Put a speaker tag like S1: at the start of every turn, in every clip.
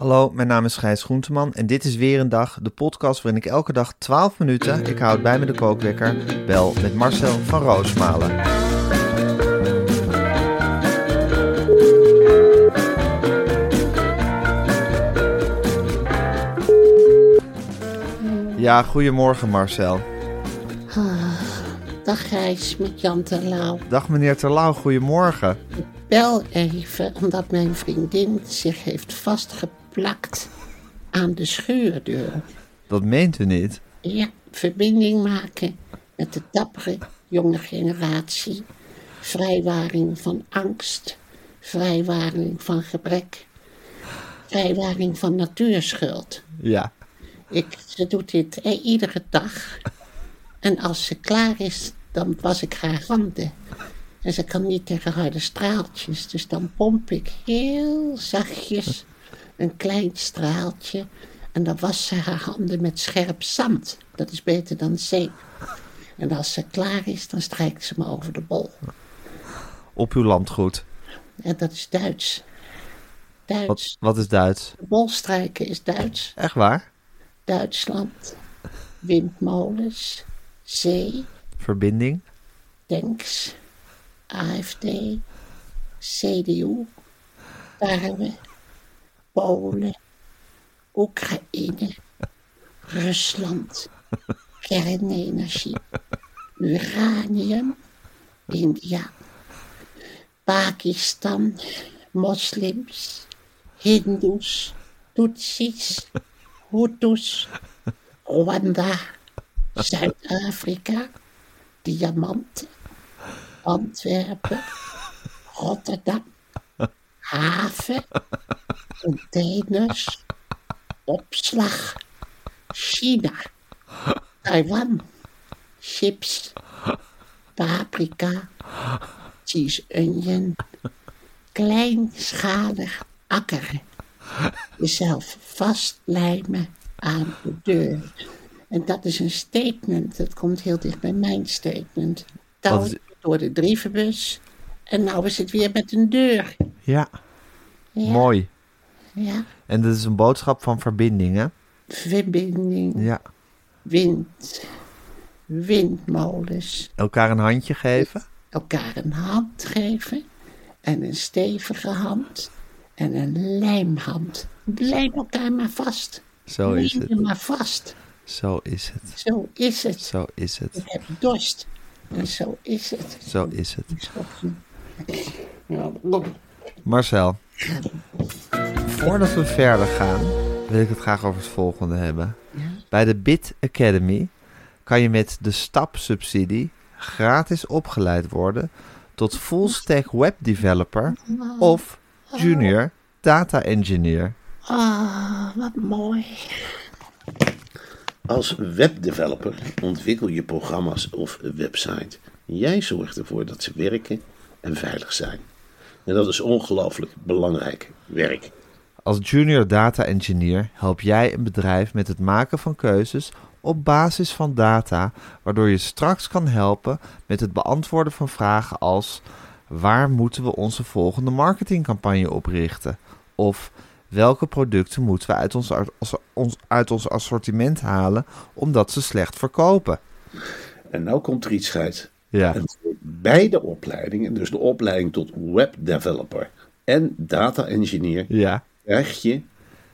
S1: Hallo, mijn naam is Gijs Groenteman en dit is weer een dag, de podcast waarin ik elke dag 12 minuten, ik houd bij me de kookwekker, bel met Marcel van Roosmalen. Ja, goedemorgen Marcel.
S2: Dag Gijs, met Jan Terlouw.
S1: Dag meneer Terlouw, goedemorgen.
S2: Bel even omdat mijn vriendin zich heeft vastgeplakt aan de schuurdeur.
S1: Dat meent u niet.
S2: Ja, verbinding maken met de dappere jonge generatie. Vrijwaring van angst. Vrijwaring van gebrek. Vrijwaring van natuurschuld.
S1: Ja,
S2: Ik, ze doet dit eh, iedere dag. En als ze klaar is, dan was ik haar handen. En ze kan niet tegen harde straaltjes. Dus dan pomp ik heel zachtjes een klein straaltje. En dan was ze haar handen met scherp zand. Dat is beter dan zeep. En als ze klaar is, dan strijkt ze me over de bol.
S1: op uw landgoed.
S2: En dat is Duits.
S1: Wat,
S2: Duits.
S1: wat is Duits?
S2: De bolstrijken is Duits.
S1: Echt waar?
S2: Duitsland. Windmolens. Zee.
S1: Verbinding?
S2: Tanks, AFD, CDU, tarwe, Polen, Oekraïne, Rusland, kernenergie, uranium, India, Pakistan, moslims, hindoes, Tutsis, Hutus, Rwanda, Zuid-Afrika, diamanten, Antwerpen, Rotterdam, haven, containers, opslag, China, Taiwan, chips, paprika, cheese onion, kleinschalig akkeren, jezelf vastlijmen aan de deur. En dat is een statement, dat komt heel dicht bij mijn statement. Touw
S1: is-
S2: door de brievenbus en nou is het weer met een deur.
S1: Ja,
S2: Ja,
S1: mooi.
S2: Ja,
S1: En dat is een boodschap van verbinding, hè?
S2: verbinding,
S1: Ja.
S2: wind, windmolens,
S1: Elkaar een handje geven.
S2: elkaar een hand geven en een stevige hand en een lijmhand. Lijm elkaar maar vast.
S1: Zo is het.
S2: maar vast.
S1: Zo is het.
S2: Zo is het.
S1: Zo is het.
S2: Ik heb dorst. En zo is het.
S1: Zo is het.
S2: Ja,
S1: Marcel, voordat we verder gaan, wil ik het graag over het volgende hebben. Bij de Bit Academy kan je met de stapsubsidie gratis opgeleid worden tot full stack web developer of junior data engineer.
S2: Ah, wat mooi.
S3: Als webdeveloper ontwikkel je programma's of website. Jij zorgt ervoor dat ze werken en veilig zijn. En dat is ongelooflijk belangrijk werk.
S1: Als junior data engineer help jij een bedrijf met het maken van keuzes op basis van data, waardoor je straks kan helpen met het beantwoorden van vragen als waar moeten we onze volgende marketingcampagne op richten? Of welke producten moeten we uit ons, uit ons assortiment halen omdat ze slecht verkopen?
S3: En nou komt er iets uit.
S1: Ja,
S3: En beide opleidingen, dus de opleiding tot webdeveloper en data engineer
S1: Ja.
S3: Krijg je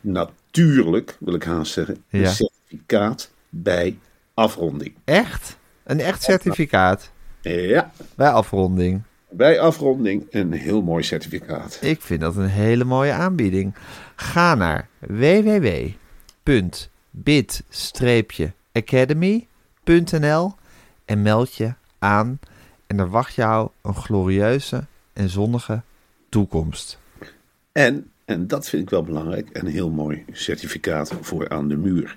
S3: natuurlijk, wil ik haast zeggen, een
S1: Ja.
S3: certificaat bij afronding.
S1: Echt? Een echt certificaat
S3: Ja,
S1: bij afronding.
S3: bij afronding een heel mooi certificaat.
S1: Ik vind dat een hele mooie aanbieding. Ga naar www.bit-academy.nl en meld je aan. En er wacht jou een glorieuze en zonnige toekomst.
S3: En, en dat vind ik wel belangrijk, een heel mooi certificaat voor aan de muur.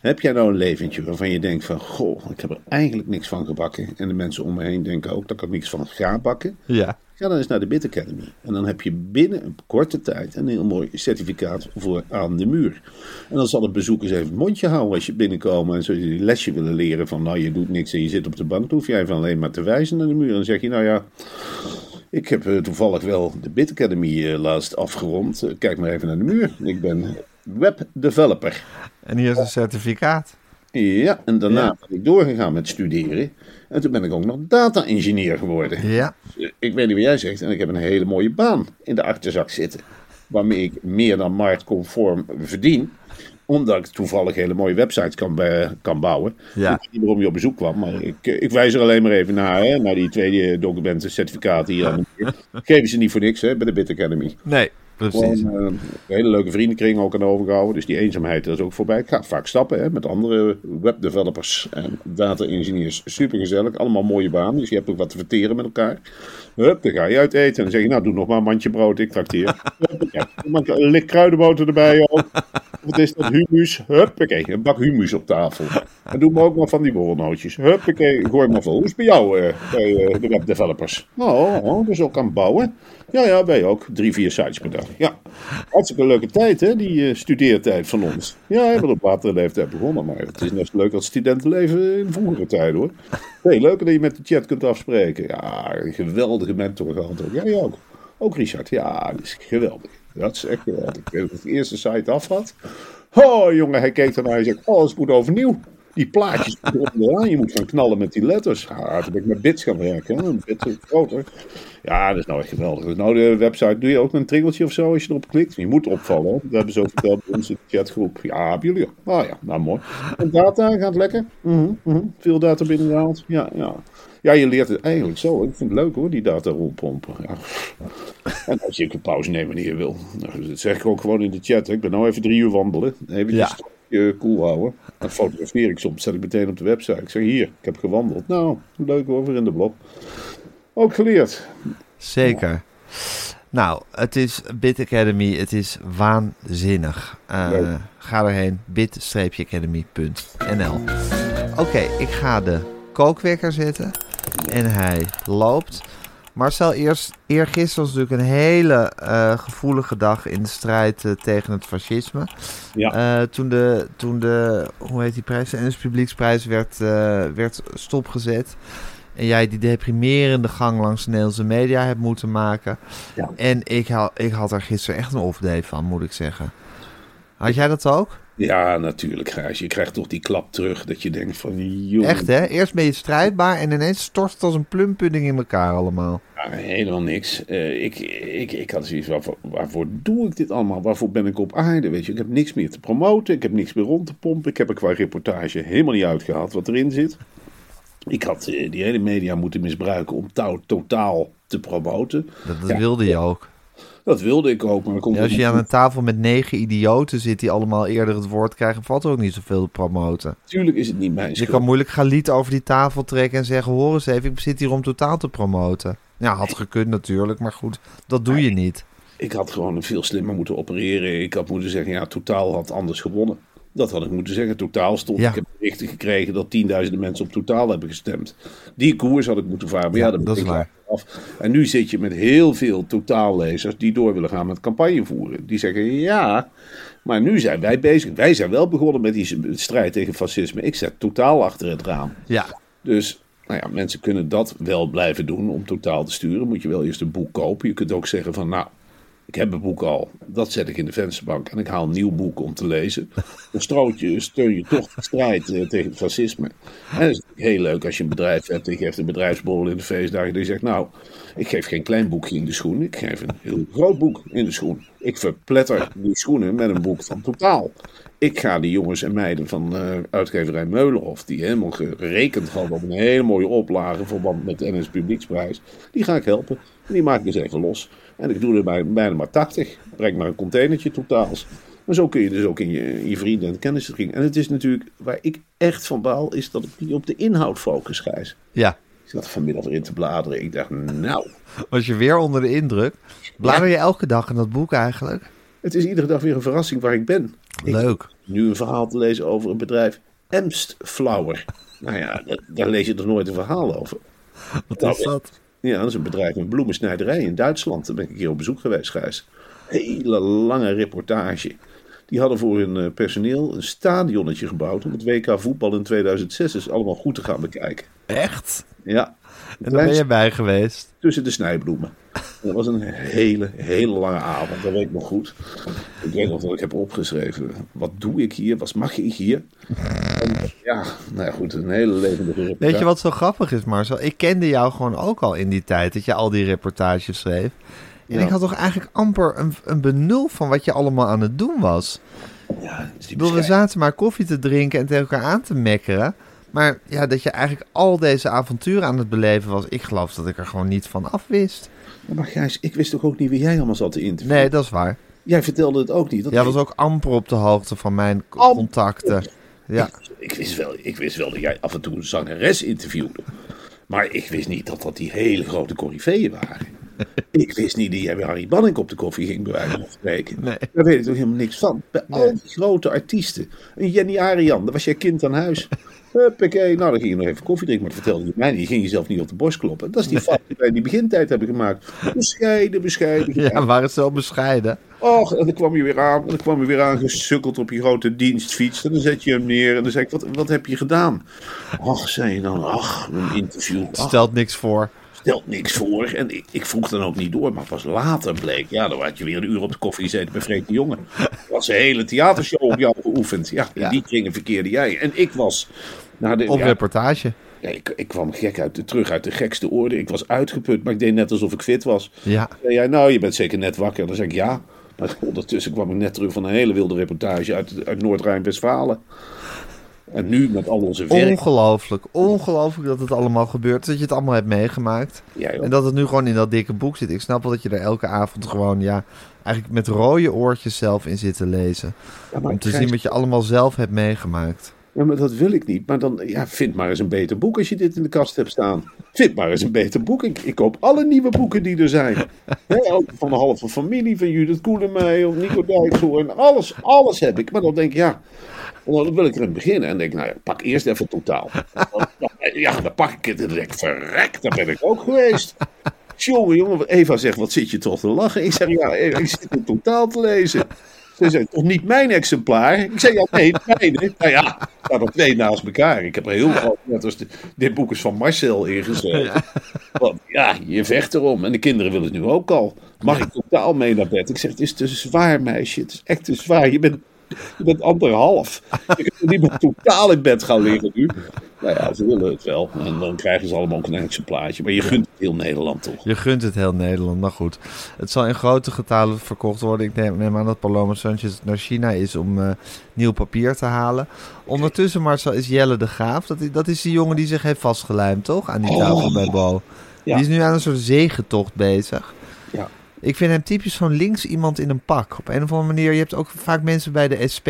S3: Heb jij nou een leventje waarvan je denkt van, goh, ik heb er eigenlijk niks van gebakken. En de mensen om me heen denken ook dat ik er niks van ga bakken.
S1: Ja.
S3: Ga dan eens naar de Bit Academy. En dan heb je binnen een korte tijd een heel mooi certificaat voor aan de muur. En dan zal de bezoekers even het mondje houden als je binnenkomt en zo je lesje willen leren van nou je doet niks en je zit op de bank. Dan hoef jij van alleen maar te wijzen naar de muur. En dan zeg je nou ja, ik heb eh, toevallig wel de Bit Academy eh, laatst afgerond. Eh, kijk maar even naar de muur. Ik ben webdeveloper.
S1: En hier is een certificaat.
S3: Ja, en daarna
S1: Ja.
S3: ben ik doorgegaan met studeren. En toen ben ik ook nog data-engineer geworden.
S1: Ja.
S3: Ik weet niet wat jij zegt, en ik heb een hele mooie baan in de achterzak zitten. Waarmee ik meer dan marktconform verdien. Omdat ik toevallig hele mooie websites kan, kan bouwen.
S1: Ja.
S3: Ik weet niet waarom je op bezoek kwam, maar ik, ik wijs er alleen maar even naar. Hè, naar die tweede documenten, certificaten hier. Geven ze niet voor niks hè, bij de Bit Academy.
S1: Nee, precies.
S3: Gewoon eh, een hele leuke vriendenkring ook aan overgehouden. Dus die eenzaamheid dat is ook voorbij. Ik ga vaak stappen hè, met andere webdevelopers en data engineers. Super gezellig. Allemaal mooie banen. Dus je hebt ook wat te verteren met elkaar. Hup, dan ga je uit eten. En dan zeg je, nou doe nog maar een mandje brood. Ik trakteer. Huppakee. Een lik kruidenboter erbij ook. Wat is dat? Humus. Huppakee. Een bak humus op tafel. En doe me ook nog van die borrelnootjes. Huppakee. Gooi maar vol. Hoe is bij jou eh, bij eh, de webdevelopers? Oh, oh, dus ook aan het bouwen. Ja, ja, wij ook. Drie, vier sites per dag. Ja, hartstikke leuke tijd, hè, die eh, studeertijd van ons. Ja, we hebben op latere leeftijd begonnen, maar het is net zo leuk als studentenleven in vroegere tijden, hoor. Veel leuker dat je met de chat kunt afspreken. Ja, een geweldige mentor gehad ook. Jij ook. Ook Richard. Ja, dat is geweldig. Dat is echt geweldig. Dat ik de eerste site af had. Oh, jongen, hij keek ernaar en oh, het moet overnieuw. Die plaatjes eraan, je moet gaan knallen met die letters. Ben ik met bits gaan werken, hè, een bit groter. Ja, dat is nou echt geweldig. Nou, de website, doe je ook een tringeltje of zo als je erop klikt? Je moet opvallen, hè? dat hebben ze ook verteld bij onze chatgroep. Ja, hebben jullie ook. Ah ja, nou mooi. En data, gaat lekker? Mhm, mhm. Veel data binnengehaald? Ja, ja. Ja, je leert het eigenlijk zo. Ik vind het leuk hoor, die data rondpompen. Ja. En als je een pauze neemt wanneer je wil. Nou, dat zeg ik ook gewoon in de chat. hè. Ik ben nou even drie uur wandelen. Even
S1: Ja.
S3: je cool houden. Dan fotografeer ik soms. Zet ik meteen op de website. Ik zeg hier, ik heb gewandeld. Nou, leuk hoor, weer in de blog. Ook geleerd.
S1: Zeker. Nou, het is Bit Academy. Het is waanzinnig. Eh, ga erheen. bit-academy.nl Oké, ik ga de kookwekker zetten. En hij loopt. Marcel, eerst, eergisteren was natuurlijk een hele eh, gevoelige dag in de strijd eh, tegen het fascisme.
S3: Ja.
S1: Eh, toen, de, toen de, hoe heet die prijs, de NS Publieksprijs werd, werd stopgezet. En jij die deprimerende gang langs de Nederlandse media hebt moeten maken.
S3: Ja.
S1: En ik, ik had er gisteren echt een off-day van, moet ik zeggen. Had jij dat ook?
S3: Ja, natuurlijk. Je krijgt toch die klap terug dat je denkt van... Joh,
S1: Echt hè? Eerst ben je strijdbaar en ineens stort het als een plumpudding in elkaar allemaal.
S3: Ja, helemaal niks. Eh, ik, ik, ik had zoiets waarvoor, waarvoor doe ik dit allemaal? Waarvoor ben ik op aarde? Weet je, ik heb niks meer te promoten. Ik heb niks meer rond te pompen. Ik heb er qua reportage helemaal niet uitgehaald wat erin zit. Ik had eh, die hele media moeten misbruiken om touw totaal te promoten.
S1: Dat, dat
S3: Ja.
S1: wilde je ook.
S3: Dat wilde ik ook, maar komt
S1: Ja, als je aan een tafel met negen idioten zit die allemaal eerder het woord krijgen, valt er ook niet zoveel te promoten.
S3: Natuurlijk is het niet mijn
S1: Dus je
S3: schuld.
S1: kan moeilijk Galiet over die tafel trekken en zeggen: Hoor eens even, ik zit hier om totaal te promoten. Ja, had gekund natuurlijk, maar goed, dat doe je niet.
S3: Ik had gewoon veel slimmer moeten opereren. Ik had moeten zeggen, ja, Totaal had anders gewonnen. Dat had ik moeten zeggen. Totaal stond.
S1: Ja.
S3: Ik heb berichten gekregen dat tienduizenden mensen op Totaal hebben gestemd. Die koers had ik moeten varen. Maar ja,
S1: Ja,
S3: dat,
S1: is waar.
S3: Af. En nu zit je met heel veel totaallezers die door willen gaan met campagne voeren. Die zeggen, ja, maar nu zijn wij bezig. Wij zijn wel begonnen met die strijd tegen fascisme. Ik zet Totaal achter het raam.
S1: Ja,
S3: Dus nou ja, mensen kunnen dat wel blijven doen om totaal te sturen. Moet je wel eerst een boek kopen. Je kunt ook zeggen van nou, Ik heb een boek al. Dat zet ik in de vensterbank. En ik haal een nieuw boek om te lezen. Dan strootje, steun je toch de strijd eh, tegen het fascisme. En het is heel leuk als je een bedrijf hebt. Ik geef een bedrijfsborrel in de feestdagen. Die zegt, nou, ik geef geen klein boekje in de schoen. Ik geef een heel groot boek in de schoen. Ik verpletter die schoenen met een boek van Totaal. Ik ga die jongens en meiden van eh, uitgeverij Meulenhof, die helemaal gerekend hadden op een hele mooie oplage in verband met de NS Publieksprijs, die ga ik helpen. En die maak ik eens even los. En ik doe er bij, bijna maar 80. Breng maar een containertje totaals. Maar zo kun je dus ook in je, in je vrienden en kennissen En het is natuurlijk, waar ik echt van baal, is dat ik niet op de inhoud focus, Gijs.
S1: Ja.
S3: Ik zat vanmiddag weer in te bladeren. Ik dacht, nou,
S1: Was je weer onder de indruk? Blader je elke dag in dat boek eigenlijk?
S3: het is iedere dag weer een verrassing waar ik ben. Ik
S1: Leuk.
S3: nu een verhaal te lezen over een bedrijf, Emstflower. Nou ja, daar, daar lees je toch nooit een verhaal over.
S1: Wat
S3: Nou,
S1: is dat?
S3: Ja, dat is een bedrijf met bloemensnijderij in Duitsland. Daar ben ik een keer op bezoek geweest, Gijs. Hele lange reportage. Die hadden voor hun eh, personeel een stadionnetje gebouwd om het WK voetbal in 2006 dus allemaal goed te gaan bekijken.
S1: Echt?
S3: Ja,
S1: En daar ben je bij geweest.
S3: tussen de snijbloemen. En dat was een hele, hele lange avond, dat weet ik nog goed. Ik weet nog dat ik heb opgeschreven, wat doe ik hier, wat mag ik hier? En, ja, nou ja, goed, een hele levendige reportage.
S1: Weet je wat zo grappig is, Marcel? Ik kende jou gewoon ook al in die tijd dat je al die reportages schreef. En
S3: Ja.
S1: ik had toch eigenlijk amper een, een benul van wat je allemaal aan het doen was.
S3: Ja,
S1: bedoel, we zaten maar koffie te drinken en tegen elkaar aan te mekkeren. Maar ja, dat je eigenlijk al deze avonturen aan het beleven was. Ik geloof dat ik er gewoon niet van af wist.
S3: Ja, Maar Gijs, ik wist toch ook niet wie jij allemaal zat te interviewen?
S1: Nee, dat is waar.
S3: Jij vertelde het ook niet. Dat
S1: Jij was ook amper op de hoogte van mijn
S3: Amper.
S1: contacten. Ja,
S3: ik, wist wel, ik wist wel dat jij af en toe een zangeres interviewde. Maar ik wist niet dat dat die hele grote coryfeeën waren. ik wist niet dat jij bij Harry Banning op de koffie ging, bij wijze van spreken.
S1: Nee.
S3: Daar weet ik toch helemaal niks van. Bij al die grote artiesten. Een Jenny Arian, daar was jij kind aan huis. Huppakee, nou dan ging je nog even koffie drinken. Maar dat vertelde je mij niet. Je ging jezelf niet op de borst kloppen. Dat is die fout die wij in die begintijd hebben gemaakt. Bescheiden, bescheiden.
S1: ja waren zo bescheiden.
S3: Och, en dan kwam je weer aan. En dan kwam je weer aangesukkeld op je grote dienstfiets. En dan zet je hem neer. En dan zei ik, wat, wat heb je gedaan? Ach, zei je dan. Ach, een interview. Ach,
S1: Stelt niks voor.
S3: stelt niks voor. En ik, ik vroeg dan ook niet door. Maar pas later bleek. Ja, dan had je weer een uur op de koffie gezeten bij Freek de Jonge. Er was een hele theatershow op jou geoefend. Ja, in
S1: Ja.
S3: die kringen verkeerde jij. En ik was... de,
S1: Op
S3: ja,
S1: reportage.
S3: ja, ik, ik kwam gek uit de, terug uit de gekste orde. Ik was uitgeput, maar ik deed net alsof ik fit was.
S1: Ja.
S3: Zei jij, nou, je bent zeker net wakker. Dan zei ik ja. Maar ondertussen kwam ik net terug van een hele wilde reportage uit, uit Noord-Rijn-Westfalen. En nu met al onze werk.
S1: Ongelooflijk. Ongelooflijk dat het allemaal gebeurt. Dat je het allemaal hebt meegemaakt. En dat het nu gewoon in dat dikke boek zit. Ik snap wel dat je er elke avond gewoon, ja, eigenlijk met rode oortjes zelf in zit te lezen.
S3: Ja,
S1: Om te zien wat je allemaal zelf hebt meegemaakt.
S3: Ja, maar dat wil ik niet. Maar dan, ja, vind maar eens een beter boek als je dit in de kast hebt staan. Vind maar eens een beter boek. Ik, ik koop alle nieuwe boeken die er zijn. Ook van de halve familie, van Judith Koelemeijer, Nico Dijkshoorn. Alles, alles heb ik. Maar dan denk ik, ja, dan wil ik erin beginnen. En denk ik, nou ja, pak eerst even totaal. Ja, dan pak ik het en denk ik, verrek, daar ben ik ook geweest. Jongen, jongen, Eva zegt, wat zit je toch te lachen? Ik zeg, ja, ik zit het totaal te lezen. Ze zei, toch niet mijn exemplaar? Ik zei, ja, nee, het mijne. Nou ja, er staan er twee naast elkaar. Ik heb er heel veel, net als de- dit boek is van Marcel ingeschreven. Want ja, je vecht erom. En de kinderen willen het nu ook al. Mag ik totaal mee naar bed? Ik zeg, het is te zwaar, meisje. Het is echt te zwaar. Je bent, je bent anderhalf. Je kunt niet meer totaal in bed gaan liggen nu. Nou ja, ze willen het wel. En dan krijgen ze allemaal ook een exemplaartje. Maar je gunt het heel Nederland toch?
S1: Je gunt het heel Nederland, maar goed. Het zal in grote getalen verkocht worden. Ik neem, aan dat Paloma Sanchez naar China is om eh, nieuw papier te halen. Ondertussen, Marcel, is Jelle de Graaf. Dat is, dat is die jongen die zich heeft vastgelijmd, toch? Aan die tafel bij Bo.
S3: Ja.
S1: Die is nu aan een soort zegentocht bezig.
S3: Ja.
S1: Ik vind hem typisch zo'n links iemand in een pak. Op een of andere manier. Je hebt ook vaak mensen bij de SP.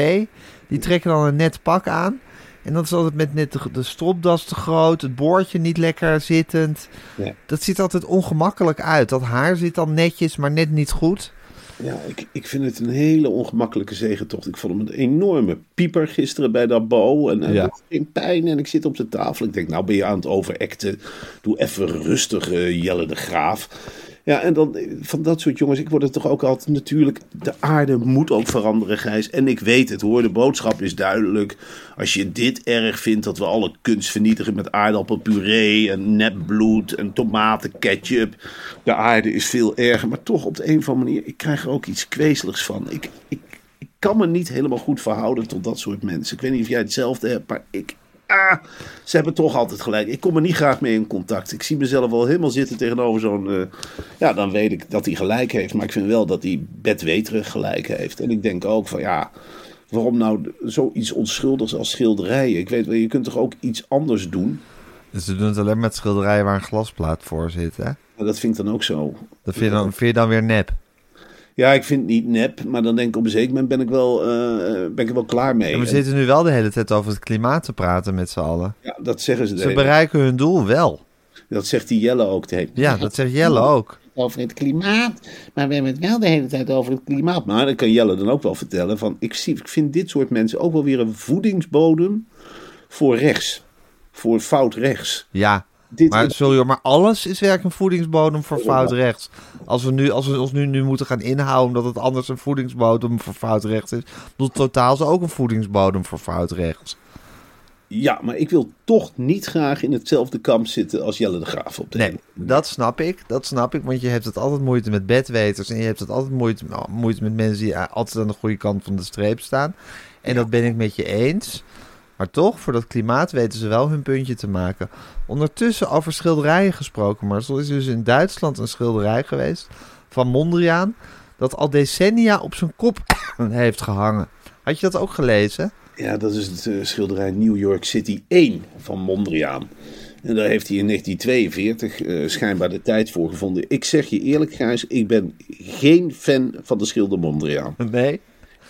S1: Die trekken dan een net pak aan. En dat is altijd met net de, de stropdas te groot. Het boordje niet lekker zittend.
S3: Ja.
S1: Dat ziet altijd ongemakkelijk uit. Dat haar zit dan netjes, maar net niet goed.
S3: Ja, ik, ik vind het een hele ongemakkelijke zegentocht. Ik vond hem een enorme pieper gisteren bij dat bo. En hij
S1: Ja.
S3: doet geen pijn en ik zit op de tafel. Ik denk, nou ben je aan het overacten. Doe even rustig, eh, Jelle de Graaf. Ja, en dan van dat soort jongens, ik word er toch ook altijd natuurlijk, de aarde moet ook veranderen, Gijs. En ik weet het hoor, de boodschap is duidelijk. Als je dit erg vindt, dat we alle kunst vernietigen met aardappelpuree en nepbloed en tomatenketchup. De aarde is veel erger, maar toch op de een of andere manier, ik krijg er ook iets kwezeligs van. Ik, ik, ik kan me niet helemaal goed verhouden tot dat soort mensen. Ik weet niet of jij hetzelfde hebt, maar ik, ah, ze hebben toch altijd gelijk. Ik kom er niet graag mee in contact. Ik zie mezelf wel helemaal zitten tegenover zo'n. eh, ja, dan weet ik dat hij gelijk heeft. Maar ik vind wel dat hij bedweterig gelijk heeft. En ik denk ook van ja. Waarom nou zoiets onschuldigs als schilderijen? Ik weet wel, je kunt toch ook iets anders doen?
S1: Dus ze doen het alleen met schilderijen waar een glasplaat voor zit, hè?
S3: Dat vind ik dan ook zo.
S1: Dat vind je dan, vind je dan weer nep.
S3: Ja, ik vind het niet nep, maar dan denk ik op een zeker moment ben ik wel, eh, ben ik er wel klaar mee.
S1: En we
S3: En-
S1: zitten nu wel de hele tijd over het klimaat te praten met z'n allen.
S3: ja, dat zeggen ze. de
S1: Ze
S3: hele-
S1: bereiken hun doel wel.
S3: Dat zegt die Jelle ook. De hele-
S1: Ja, dat zegt Jelle ook.
S2: Over het klimaat. Maar we hebben het wel de hele tijd over het klimaat.
S3: Maar dan kan Jelle dan ook wel vertellen van ik, zie, ik vind dit soort mensen ook wel weer een voedingsbodem voor rechts. Voor fout rechts.
S1: Ja,
S3: Dit
S1: maar sorry hoor, maar alles is werkelijk een voedingsbodem voor fout rechts. Als we, nu, als we ons nu, nu moeten gaan inhouden omdat het anders een voedingsbodem voor fout rechts is, doet totaal is ook een voedingsbodem voor fout rechts.
S3: Ja, maar ik wil toch niet graag in hetzelfde kamp zitten als Jelle de Graaf op de
S1: Nee, dat snap ik. Dat snap ik, want je hebt het altijd moeite met bedweters en je hebt het altijd moeite, nou, moeite met mensen die altijd aan de goede kant van de streep staan. En dat ben ik met je eens. Maar toch, voor dat klimaat weten ze wel hun puntje te maken. Ondertussen over schilderijen gesproken, maar er is dus in Duitsland een schilderij geweest van Mondriaan dat al decennia op zijn kop heeft gehangen. Had je dat ook gelezen?
S3: Ja, dat is het eh, schilderij New York City 1 van Mondriaan. En daar heeft hij in 1942 eh, schijnbaar de tijd voor gevonden. Ik zeg je eerlijk, Gijs, ik ben geen fan van de schilder Mondriaan.
S1: Nee.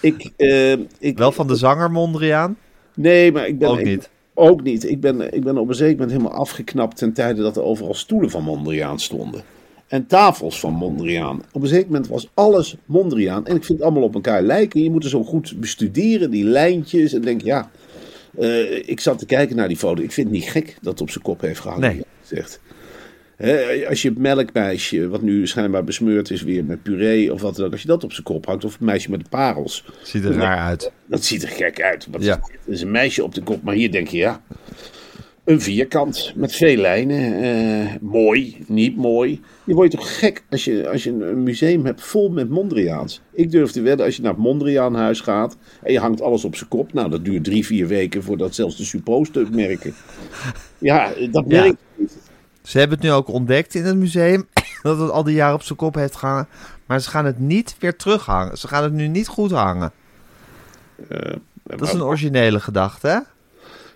S3: Ik, eh, ik,
S1: Wel van de zanger Mondriaan?
S3: Nee, maar ik ben...
S1: Ook
S3: ik-
S1: niet.
S3: ook niet. Ik ben, ik ben op een zeker moment helemaal afgeknapt ten tijde dat er overal stoelen van Mondriaan stonden. En tafels van Mondriaan. Op een zeker moment was alles Mondriaan. En ik vind het allemaal op elkaar lijken. Je moet het zo goed bestuderen, die lijntjes. En denk, ja... eh, ik zat te kijken naar die foto. Ik vind het niet gek dat het op zijn kop heeft gehangen.
S1: Nee.
S3: eerlijk als je het melkmeisje, wat nu schijnbaar besmeurd is weer met puree of wat dan ook, als je dat op zijn kop hangt, of het meisje met de parels,
S1: Ziet er raar uit.
S3: dat ziet er gek uit.
S1: Ja.
S3: is een meisje op de kop, maar hier denk je ja. Een vierkant met veel lijnen. eh, mooi, niet mooi. Je wordt toch gek als je, als je een museum hebt vol met Mondriaans. Ik durf te wedden, als je naar het Mondriaanhuis gaat en je hangt alles op zijn kop. Nou, dat duurt drie, vier weken voordat zelfs de suppo's het merken. Ja, dat merk ik niet.
S1: Ze hebben het nu ook ontdekt in het museum dat het al die jaren op zijn kop heeft gehangen. Maar ze gaan het niet weer terughangen. Ze gaan het nu niet goed hangen. Dat is een originele gedachte, hè?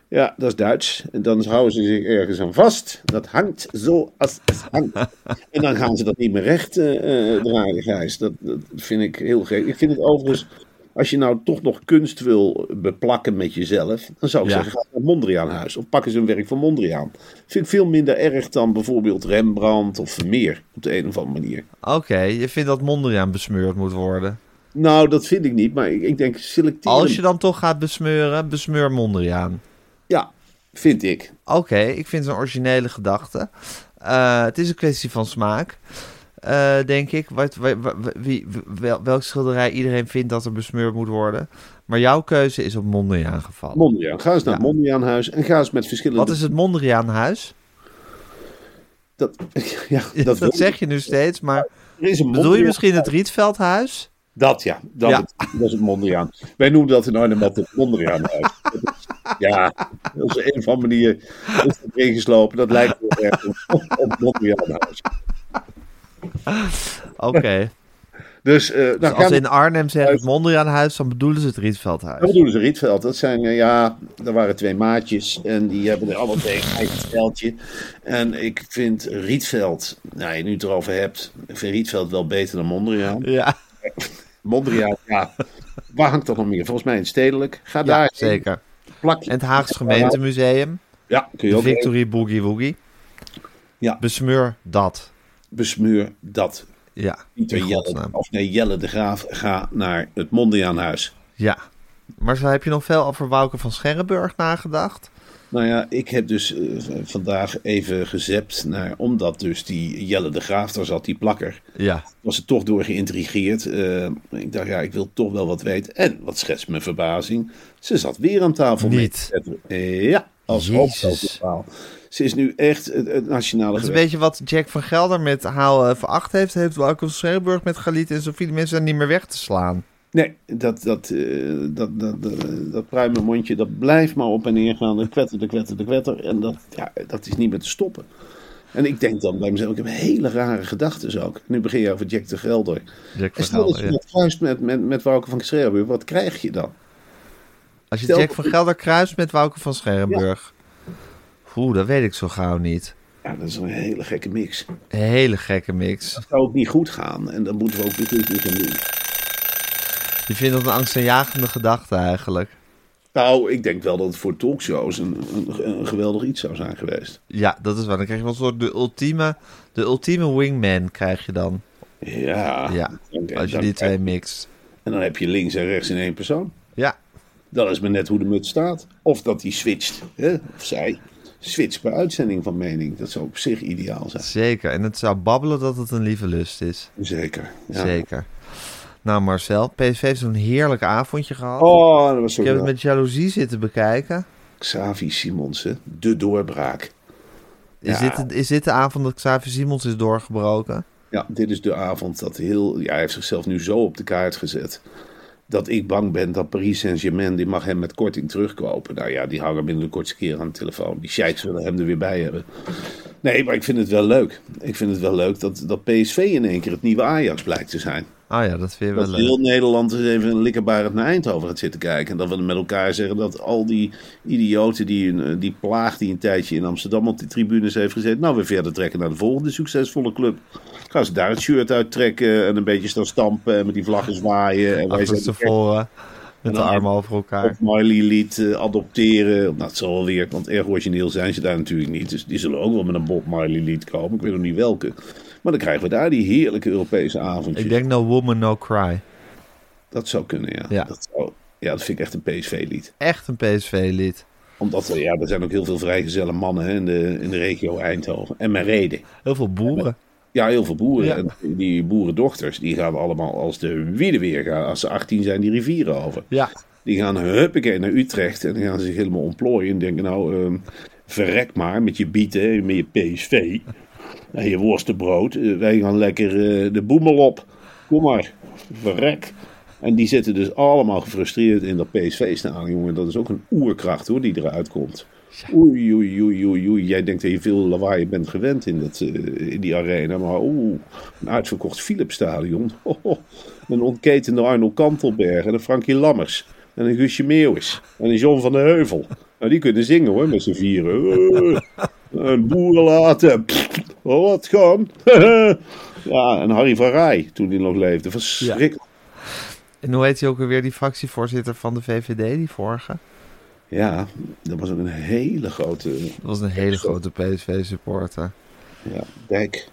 S3: Ja, dat is Duits. En dan houden ze zich ergens aan vast. Dat hangt zo als het hangt. En dan gaan ze dat niet meer recht eh, eh, draaien, Gijs. Dat, dat vind ik heel gek. Ik vind het overigens, als je nou toch nog kunst wil beplakken met jezelf, dan zou ik
S1: Ja.
S3: zeggen, ga naar het Mondriaanhuis. Of pak eens een werk van Mondriaan. Vind ik veel minder erg dan bijvoorbeeld Rembrandt of Vermeer, op de een of andere manier.
S1: Oké, je vindt dat Mondriaan besmeurd moet worden.
S3: Nou, dat vind ik niet, maar ik, ik denk selecteren.
S1: Als je dan toch gaat besmeuren, besmeur Mondriaan.
S3: Ja, vind ik.
S1: Oké, ik vind het een originele gedachte. Eh, het is een kwestie van smaak, eh, denk ik. Wat, wa- wa- wa- wie, wel, welk schilderij iedereen vindt dat er besmeurd moet worden. Maar jouw keuze is op Mondriaan gevallen.
S3: Mondriaan. Ga eens naar het. Mondriaanhuis en ga eens met verschillende...
S1: Wat is het Mondriaanhuis?
S3: Dat, ja, dat,
S1: Dat, zeg je nu steeds, maar
S3: Er is een
S1: bedoel je misschien het Rietveldhuis?
S3: Dat ja, dat,
S1: Ja.
S3: Het, dat is het Mondriaan. Wij noemen dat in Arnhem het Mondriaanhuis. Dat is- ja, dat is een of andere manier is dat ingeslopen. Dat lijkt heel erg op, op Mondriaanhuis.
S1: Oké.
S3: Dus, nou,
S1: Dus als in Arnhem zeggen het Mondriaanhuis, dan bedoelen ze het Rietveldhuis.
S3: Dat bedoelen ze Rietveld. Dat zijn, eh, ja, er waren twee maatjes en die hebben er alle twee een eigen steltje. En ik vind Rietveld, nou je nu het erover hebt, ik vind Rietveld wel beter dan Mondriaan.
S1: Ja,
S3: Mondriaan, ja, waar hangt dat nog meer? Volgens mij in Stedelijk. Ga
S1: ja
S3: daar.
S1: zeker.
S3: Plak
S1: En het Haagse gemeentemuseum,
S3: Ja, kun je
S1: de
S3: ook
S1: Victory Boogie Woogie.
S3: Ja.
S1: Besmeur dat.
S3: Besmeur dat.
S1: Ja,
S3: Pieter Jelle, of nee, Jelle de Graaf, ga naar het Mondriaanhuis.
S1: Ja. Maar zo heb je nog veel over Wouke van Scherrenburg nagedacht?
S3: Nou ja, ik heb dus eh, vandaag even gezept naar, omdat dus die Jelle de Graaf daar zat, die plakker.
S1: Ja.
S3: Was er toch door geïntrigeerd. Eh, ik dacht, ja, ik wil toch wel wat weten. En wat schetst mijn verbazing? Ze zat weer aan tafel.
S1: Niet.
S3: Eh, ja, als hoofdrolverhaal. Ze is nu echt het, het nationale
S1: Dat is een
S3: geweld.
S1: beetje wat Jack van Gelder met Haal even 8 heeft. Heeft Wouter Schreeuwburg met Galit en Sofie. De mensen zijn niet meer weg te slaan.
S3: Nee, dat, dat, eh, dat, dat, dat, dat pruimenmondje, dat blijft maar op en neer gaan. De kwetter, de kwetter, de kwetter. En dat, ja, dat is niet meer te stoppen. En ik denk dan bij mezelf, ik heb hele rare gedachten ook. Nu begin je over Jack de Gelder.
S1: Jack
S3: En
S1: van
S3: stel dat je
S1: ja.
S3: met, met, met van Schreeuwen, wat krijg je dan?
S1: Als je
S3: Stel
S1: Jack van Gelder kruist met Wouter van Scherrenburg. Oeh, dat weet ik zo gauw niet.
S3: Ja, dat is een hele gekke mix.
S1: Een hele gekke mix.
S3: Dat zou ook niet goed gaan. En dan moeten we ook weer goed gaan doen.
S1: Je vindt dat een angstaanjagende gedachte eigenlijk.
S3: Nou, ik denk wel dat het voor talkshows een, een, een geweldig iets zou zijn geweest.
S1: Ja, dat is waar. Dan krijg je wel een soort de ultieme, de ultieme wingman krijg je dan.
S3: Ja.
S1: Ja, als je die twee mixt.
S3: En dan heb je links en rechts in één persoon.
S1: Ja,
S3: Dat is maar net hoe de muts staat. Of dat die switcht, hè? of zij switcht per uitzending van mening. Dat zou op zich ideaal zijn.
S1: zeker. En het zou babbelen dat het een lieve lust is.
S3: Zeker. Ja.
S1: Zeker. Nou Marcel, PSV heeft zo'n heerlijk avondje gehad.
S3: Oh, dat was zo
S1: ik heb het met jaloezie zitten bekijken.
S3: Xavi Simonsen, de doorbraak.
S1: Is,
S3: Ja.
S1: dit, de- is dit de avond dat Xavier Simons is doorgebroken?
S3: Ja, dit is de avond dat heel... Ja, hij heeft zichzelf nu zo op de kaart gezet. Dat ik bang ben dat Paris Saint-Germain... die mag hem met korting terugkopen. Nou ja, die hangen binnen de kortste keer aan de telefoon. Die sheiks willen hem er weer bij hebben. Nee, maar ik vind het wel leuk. Ik vind het wel leuk dat, dat PSV in één keer het nieuwe Ajax blijkt te zijn.
S1: Oh ja, dat vind je
S3: Dat heel Nederland eens even een likkerbarend naar Eindhoven gaat zitten kijken. En dat we met elkaar zeggen dat al die idioten, die, een- eh, die plaag die een tijdje in Amsterdam op de tribunes heeft gezeten. Nou, weer verder trekken naar de volgende succesvolle club. Gaan ze daar het shirt uittrekken en een beetje staan stampen en met die vlaggen zwaaien. En wij zijn
S1: Achterstevoren. Met de armen over elkaar.
S3: Bob Marley lied eh, adopteren. Nou, dat zal wel weer, want erg origineel zijn ze daar natuurlijk niet. Dus die zullen ook wel met een Bob Marley lied komen. Ik weet nog niet welke. Maar dan krijgen we daar die heerlijke Europese avondjes.
S1: Ik denk No Woman No Cry.
S3: Dat zou kunnen, ja.
S1: Ja.
S3: Dat, zou, ja, dat vind ik echt een PSV-lied.
S1: Echt een PSV-lied.
S3: Omdat er, ja, er zijn ook heel veel vrijgezelle mannen hè, in, de, in de regio Eindhoven. En mijn reden.
S1: Heel veel boeren.
S3: Ja, heel veel boeren.
S1: Ja.
S3: En die boerendochters, die gaan allemaal als de wieden weer gaan. Als ze 18 zijn, die rivieren over.
S1: Ja.
S3: Die gaan huppakee naar Utrecht en dan gaan ze zich helemaal ontplooien. En denken, nou, ehm, verrek maar met je bieten, en met je PSV. En je worstenbrood. Eh, wij gaan lekker eh, de boemel op. Kom maar, verrek. En die zitten dus allemaal gefrustreerd in dat PSV-staan, jongen. Dat is ook een oerkracht, hoor, die eruit komt. Oei, oei, oei, oei, oei. Jij denkt dat je veel lawaai bent gewend in, dat, eh, in die arena. Maar oeh, een uitverkocht Philipsstadion. Ho. Een ontketende Arnold Kantelberg en een Frankie Lammers. En een Guusje Meeuwis. En een John van de Heuvel. Nou, die kunnen zingen hoor, met z'n vieren. Eh, een boeren laten. Wat gaan. ja, en Harry van Rij, toen hij nog leefde. Verschrikkelijk.
S1: En hoe heet hij ook alweer, die fractievoorzitter van de VVD, die vorige?
S3: Ja, dat was ook een hele grote...
S1: Dat was een hele grote PSV-supporter.
S3: Ja, Dijk.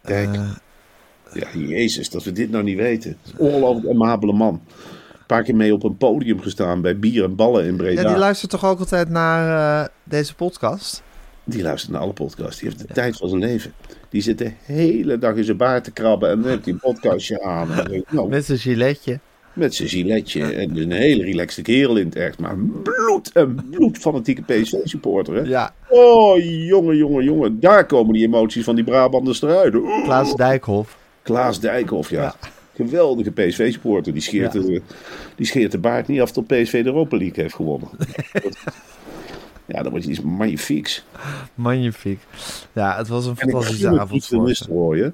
S3: Dijk.
S1: Eh,
S3: Ja, jezus, dat we dit nou niet weten. Ongelooflijk amabele man. Een paar keer mee op een podium gestaan bij Bier en Ballen in Breda.
S1: ja, die luistert toch ook altijd naar eh, deze podcast?
S3: Die luistert naar alle podcasts. Die heeft de tijd van zijn leven. Die zit de hele dag in zijn baard te krabben. En dan heeft hij een podcastje aan. En dan denk ik, nou,
S1: Met zijn giletje.
S3: Met zijn giletje. En een hele relaxte kerel in het echt. Maar bloed en bloedfanatieke PSV-supporter. Hè?
S1: Ja,
S3: Oh, jongen, jongen, jongen. Daar komen die emoties van die Brabanders eruit. Oeh.
S1: Klaas Dijkhoff.
S3: Klaas Dijkhoff, ja. Geweldige PSV-supporter. Die, scheert
S1: Ja.
S3: de, die scheert de baard niet af tot PSV de Europa League heeft gewonnen. ja, dat wordt iets magnifieks.
S1: Magnifiek. Ja, het was een fantastische avond
S3: Ruud van. Nistelrooy, hè.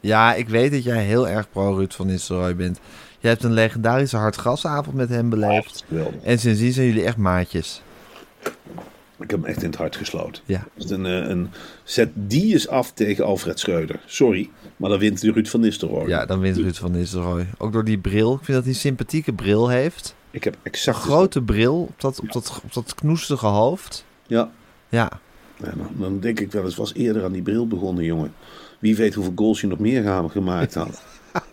S1: Ja, ik weet dat jij heel erg pro-Ruud van Nistelrooy bent. Je hebt een legendarische hartgrasavond met hem beleefd. En sindsdien zijn jullie echt maatjes.
S3: Ik heb hem echt in het hart gesloten.
S1: Ja.
S3: Een, eh, een, zet die eens af tegen Alfred Schreuder. Sorry, maar dan wint Ruud van Nistelrooy.
S1: Ja, dan wint Ruud van Nistelrooy. Ook door die bril. Ik vind dat hij een sympathieke bril heeft.
S3: Ik heb exact...
S1: Een grote bril op dat, op dat, op dat knoestige hoofd.
S3: Ja,
S1: Ja,
S3: Ja, dan, dan denk ik wel eens, was eerder aan die bril begonnen, jongen. Wie weet hoeveel goals je nog meer gaan- gemaakt had.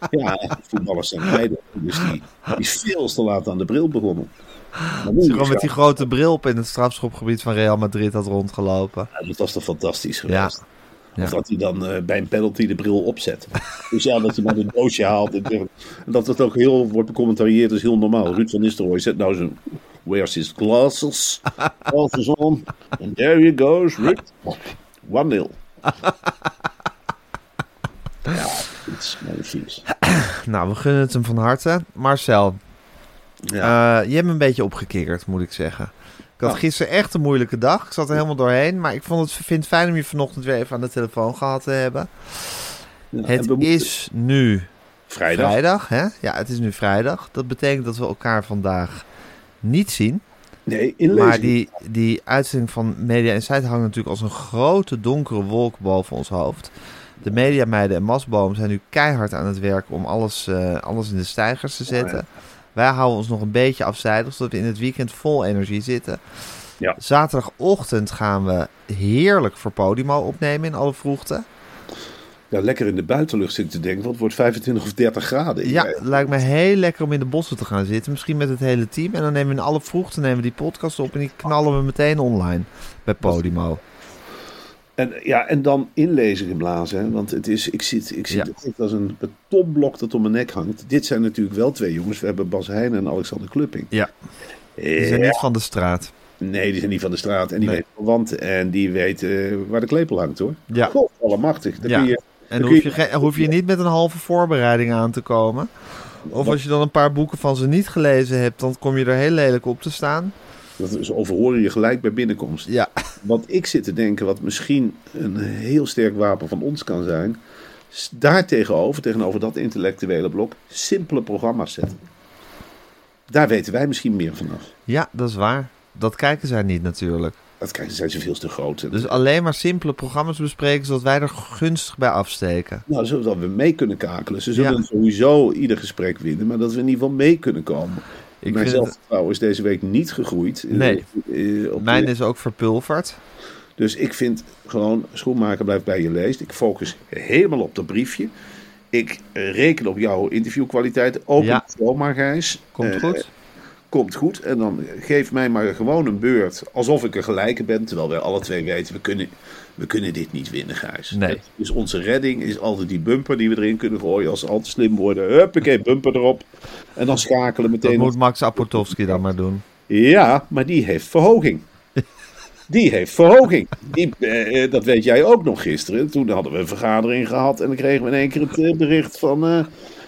S3: Ja, voetballers zijn beide. Dus die, die is veel te laat aan de bril begonnen.
S1: Hij gewoon met die grote bril op in het strafschopgebied van Real Madrid had rondgelopen.
S3: Ja, dat was toch fantastisch geweest.
S1: Ja.
S3: Of dat hij dan eh, bij een penalty de bril opzet. Dus ja, dat hij maar een doosje haalt. En, en dat het ook heel wordt becommentarieerd is heel normaal. Ruud van Nistelrooy zet nou zijn... Where's his glasses? Glasses on. And there he goes, Ruud. 1-0.
S1: Nou, we gunnen het hem van harte. Marcel,
S3: Ja.
S1: eh, je hebt me een beetje opgekikkerd, moet ik zeggen. Ik had
S3: Oh.
S1: gisteren echt een moeilijke dag. Ik zat er helemaal doorheen. Maar ik vond het, vind het fijn om je vanochtend weer even aan de telefoon gehad te hebben.
S3: Ja,
S1: Het
S3: moeten-
S1: is nu
S3: vrijdag.
S1: vrijdag, hè? Ja, het is nu vrijdag. Dat betekent dat we elkaar vandaag niet zien.
S3: Nee, inlezen.
S1: Maar die, die uitzending van Media Insight hangt natuurlijk als een grote donkere wolk boven ons hoofd. De mediameiden en Masboom zijn nu keihard aan het werk om alles, eh, alles in de stijgers te zetten. Wij houden ons nog een beetje afzijdig, zodat we in het weekend vol energie zitten.
S3: Ja.
S1: Zaterdagochtend gaan we heerlijk voor Podimo opnemen in alle vroegte.
S3: Ja, lekker in de buitenlucht zitten te denken, want het wordt 25 of 30 graden.
S1: Ja, het lijkt me heel lekker om in de bossen te gaan zitten. Misschien met het hele team. En dan nemen we in alle vroegte nemen we die podcast op en die knallen we meteen online bij Podimo.
S3: En, ja, en dan inlezen geblazen. Hè? Want het is, ik zit, ik zit
S1: Ja.
S3: als een betonblok dat om mijn nek hangt. Dit zijn natuurlijk wel twee jongens. We hebben Bas Heijnen en Alexander Klupping.
S1: Ja, die zijn
S3: Ja,
S1: niet van de straat.
S3: Nee, die zijn niet van de straat. En die
S1: Nee.
S3: weten want en die weten eh, waar de klepel hangt hoor.
S1: Ja.
S3: God, allemachtig. Dan
S1: Ja.
S3: kun je,
S1: En
S3: dan
S1: hoef je, geen- hoef je niet met een halve voorbereiding aan te komen. Of als je dan een paar boeken van ze niet gelezen hebt, dan kom je er heel lelijk op te staan.
S3: Dat is overhoren je gelijk bij binnenkomst.
S1: Ja,
S3: Wat ik zit te denken, wat misschien een heel sterk wapen van ons kan zijn. is Daar tegenover, tegenover dat intellectuele blok, simpele programma's zetten. Daar weten wij misschien meer vanaf.
S1: ja, dat is waar. Dat kijken zij niet natuurlijk.
S3: Dat kijk, zijn ze veel te groot.
S1: Dus alleen maar simpele programma's bespreken, zodat wij er gunstig bij afsteken.
S3: Nou, zodat we mee kunnen kakelen. Ze zullen
S1: Ja.
S3: sowieso ieder gesprek winnen, maar dat we in ieder geval mee kunnen komen.
S1: Ik
S3: Mijn
S1: het-
S3: zelfvertrouwen is deze week niet gegroeid. eh,
S1: Nee.
S3: eh, op
S1: Mijn
S3: de-
S1: is ook verpulverd.
S3: Dus ik vind gewoon, schoenmaker blijft bij je leest. Ik focus helemaal op dat briefje. Ik reken op jouw interviewkwaliteit. Open
S1: Ja.
S3: het zomaar, Gijs.
S1: Komt
S3: Eh,
S1: goed.
S3: Komt goed. En dan geef mij maar gewoon een beurt. Alsof ik een gelijke ben. Terwijl wij alle twee weten, we kunnen, we kunnen dit niet winnen, Gijs.
S1: Nee.
S3: Is onze redding is altijd die bumper die we erin kunnen gooien. Als ze al te slim worden. Huppakee, bumper erop. En dan schakelen
S1: Dat
S3: meteen.
S1: moet Max Apotowski dan maar doen.
S3: Ja, maar die heeft verhoging. Die heeft verhoging. Die, eh, eh, dat weet jij ook nog gisteren. Toen hadden we een vergadering gehad en dan kregen we in één keer het eh, bericht van... eh,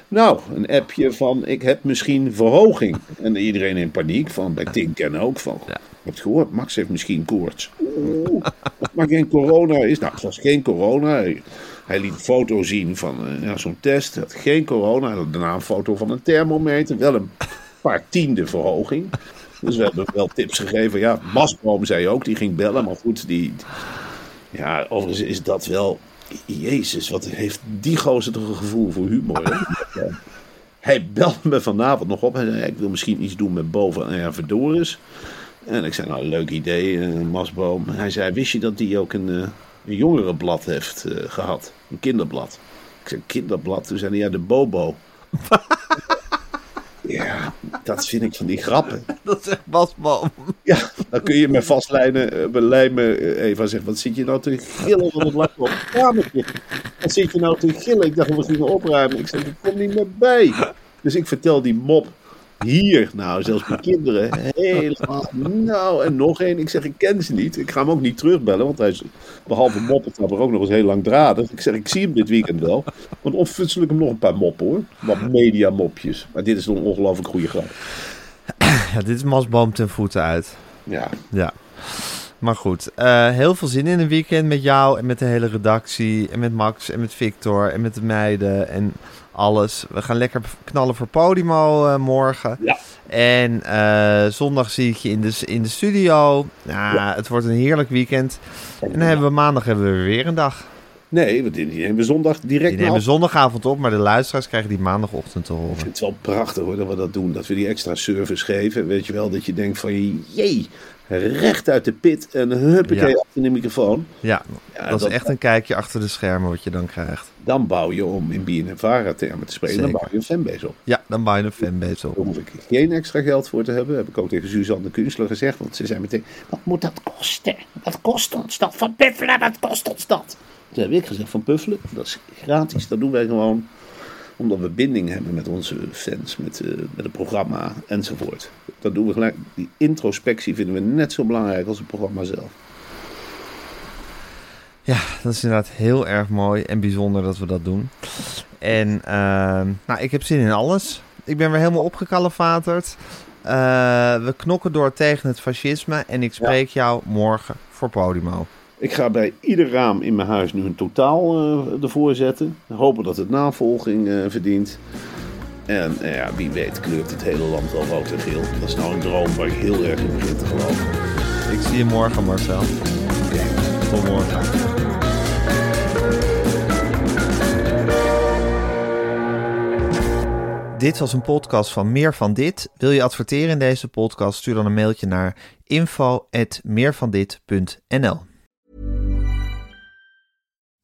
S3: nou, een appje van ik heb misschien verhoging. En iedereen in paniek, van bij en ook. Van,
S1: Ja.
S3: Je hebt gehoord, Max heeft misschien koorts. Oeh, maar geen corona is. Nou, het was geen corona. Hij, liet een foto zien van eh, ja, zo'n test. Hij had geen corona. Hij had daarna een foto van een thermometer. Wel een paar tiende verhoging. Dus we hebben wel tips gegeven. Ja, Masboom zei ook, die ging bellen. Maar goed, die... Ja, overigens is dat wel... Jezus, wat heeft die gozer toch een gevoel voor humor. Hij belde me vanavond nog op. Hij zei, ik wil misschien iets doen met boven en Verdoris. En ik zei, nou, leuk idee, eh, Masboom. Hij zei, wist je dat die ook een, eh, een jongerenblad heeft eh, gehad? Een kinderblad. Ik zei, kinderblad? Toen zei hij, ja, de Bobo. ja, dat vind ik van die grappen.
S1: Dat zegt Basboom.
S3: Ja, dan kun je met vastlijnen eh, belijmen. Eh, Eva zegt, wat zit je nou te gillen van het lachen op het kamertje? Wat zit je nou te gillen? Ik dacht, we gingen opruimen. Ik zeg, ik kom niet meer bij. Dus ik vertel die mop hier. Nou, zelfs mijn kinderen. Helemaal. Nou, en nog één. Ik zeg, ik ken ze niet. Ik ga hem ook niet terugbellen, want hij is behalve moppetapper ook nog eens heel langdradig. Ik zeg, ik zie hem dit weekend wel. Want onfutsel ik hem nog een paar moppen hoor. Wat media mopjes. Maar dit is een ongelooflijk goede grap.
S1: Ja, dit is Masboom ten voeten uit.
S3: Ja,
S1: Ja. Maar goed, eh, heel veel zin in een weekend met jou en met de hele redactie. En met Max en met Victor en met de meiden en alles. We gaan lekker knallen voor Podimo eh, morgen.
S3: Ja.
S1: En eh, zondag zie ik je in de, in de studio. Ja,
S3: Ja.
S1: Het wordt een heerlijk weekend. En dan hebben we maandag hebben we weer een dag.
S3: Nee, want die nemen we zondag direct
S1: Die nemen zondagavond op, maar de luisteraars krijgen die maandagochtend te
S3: Ik
S1: horen.
S3: vind het wel prachtig hoor dat we dat doen. Dat we die extra service geven. Weet je wel, dat je denkt van jee, recht uit de pit en huppakee
S1: Ja.
S3: achter de microfoon.
S1: Ja,
S3: Ja,
S1: dat is echt een kijkje achter de schermen wat je dan krijgt.
S3: Dan bouw je om in BNNVARA termen te spreken. Dan bouw je een fanbase op.
S1: Ja, dan bouw je een fanbase op.
S3: Daar hoef ik geen extra geld voor te hebben. Heb ik ook tegen Suzanne Kunstler gezegd. Want ze zei meteen,
S2: Wat moet dat kosten? Wat kost ons dat? Van Puffelen, wat kost ons dat?
S3: toen heb ik gezegd van puffelen. Dat is gratis. Dat doen wij gewoon omdat we binding hebben met onze fans. Met, eh, met het programma enzovoort. Dat doen we gelijk. Die introspectie vinden we net zo belangrijk als het programma zelf.
S1: Ja, dat is inderdaad heel erg mooi en bijzonder dat we dat doen. En ehm, nou, ik heb zin in alles. Ik ben weer helemaal opgekalefaterd. Eh, we knokken door tegen het fascisme en ik spreek jou morgen voor Podimo.
S3: Ik ga bij ieder raam in mijn huis nu een totaal eh, ervoor zetten. Hopen dat het navolging eh, verdient. En eh, ja, wie weet kleurt het hele land wel rood en geel. Dat is nou een droom waar ik heel erg in begin te geloven.
S1: Ik zie je morgen, Marcel. Tot morgen. Dit was een podcast van Meer van Dit. Wil je adverteren in deze podcast? Stuur dan een mailtje naar info@meervandit.nl.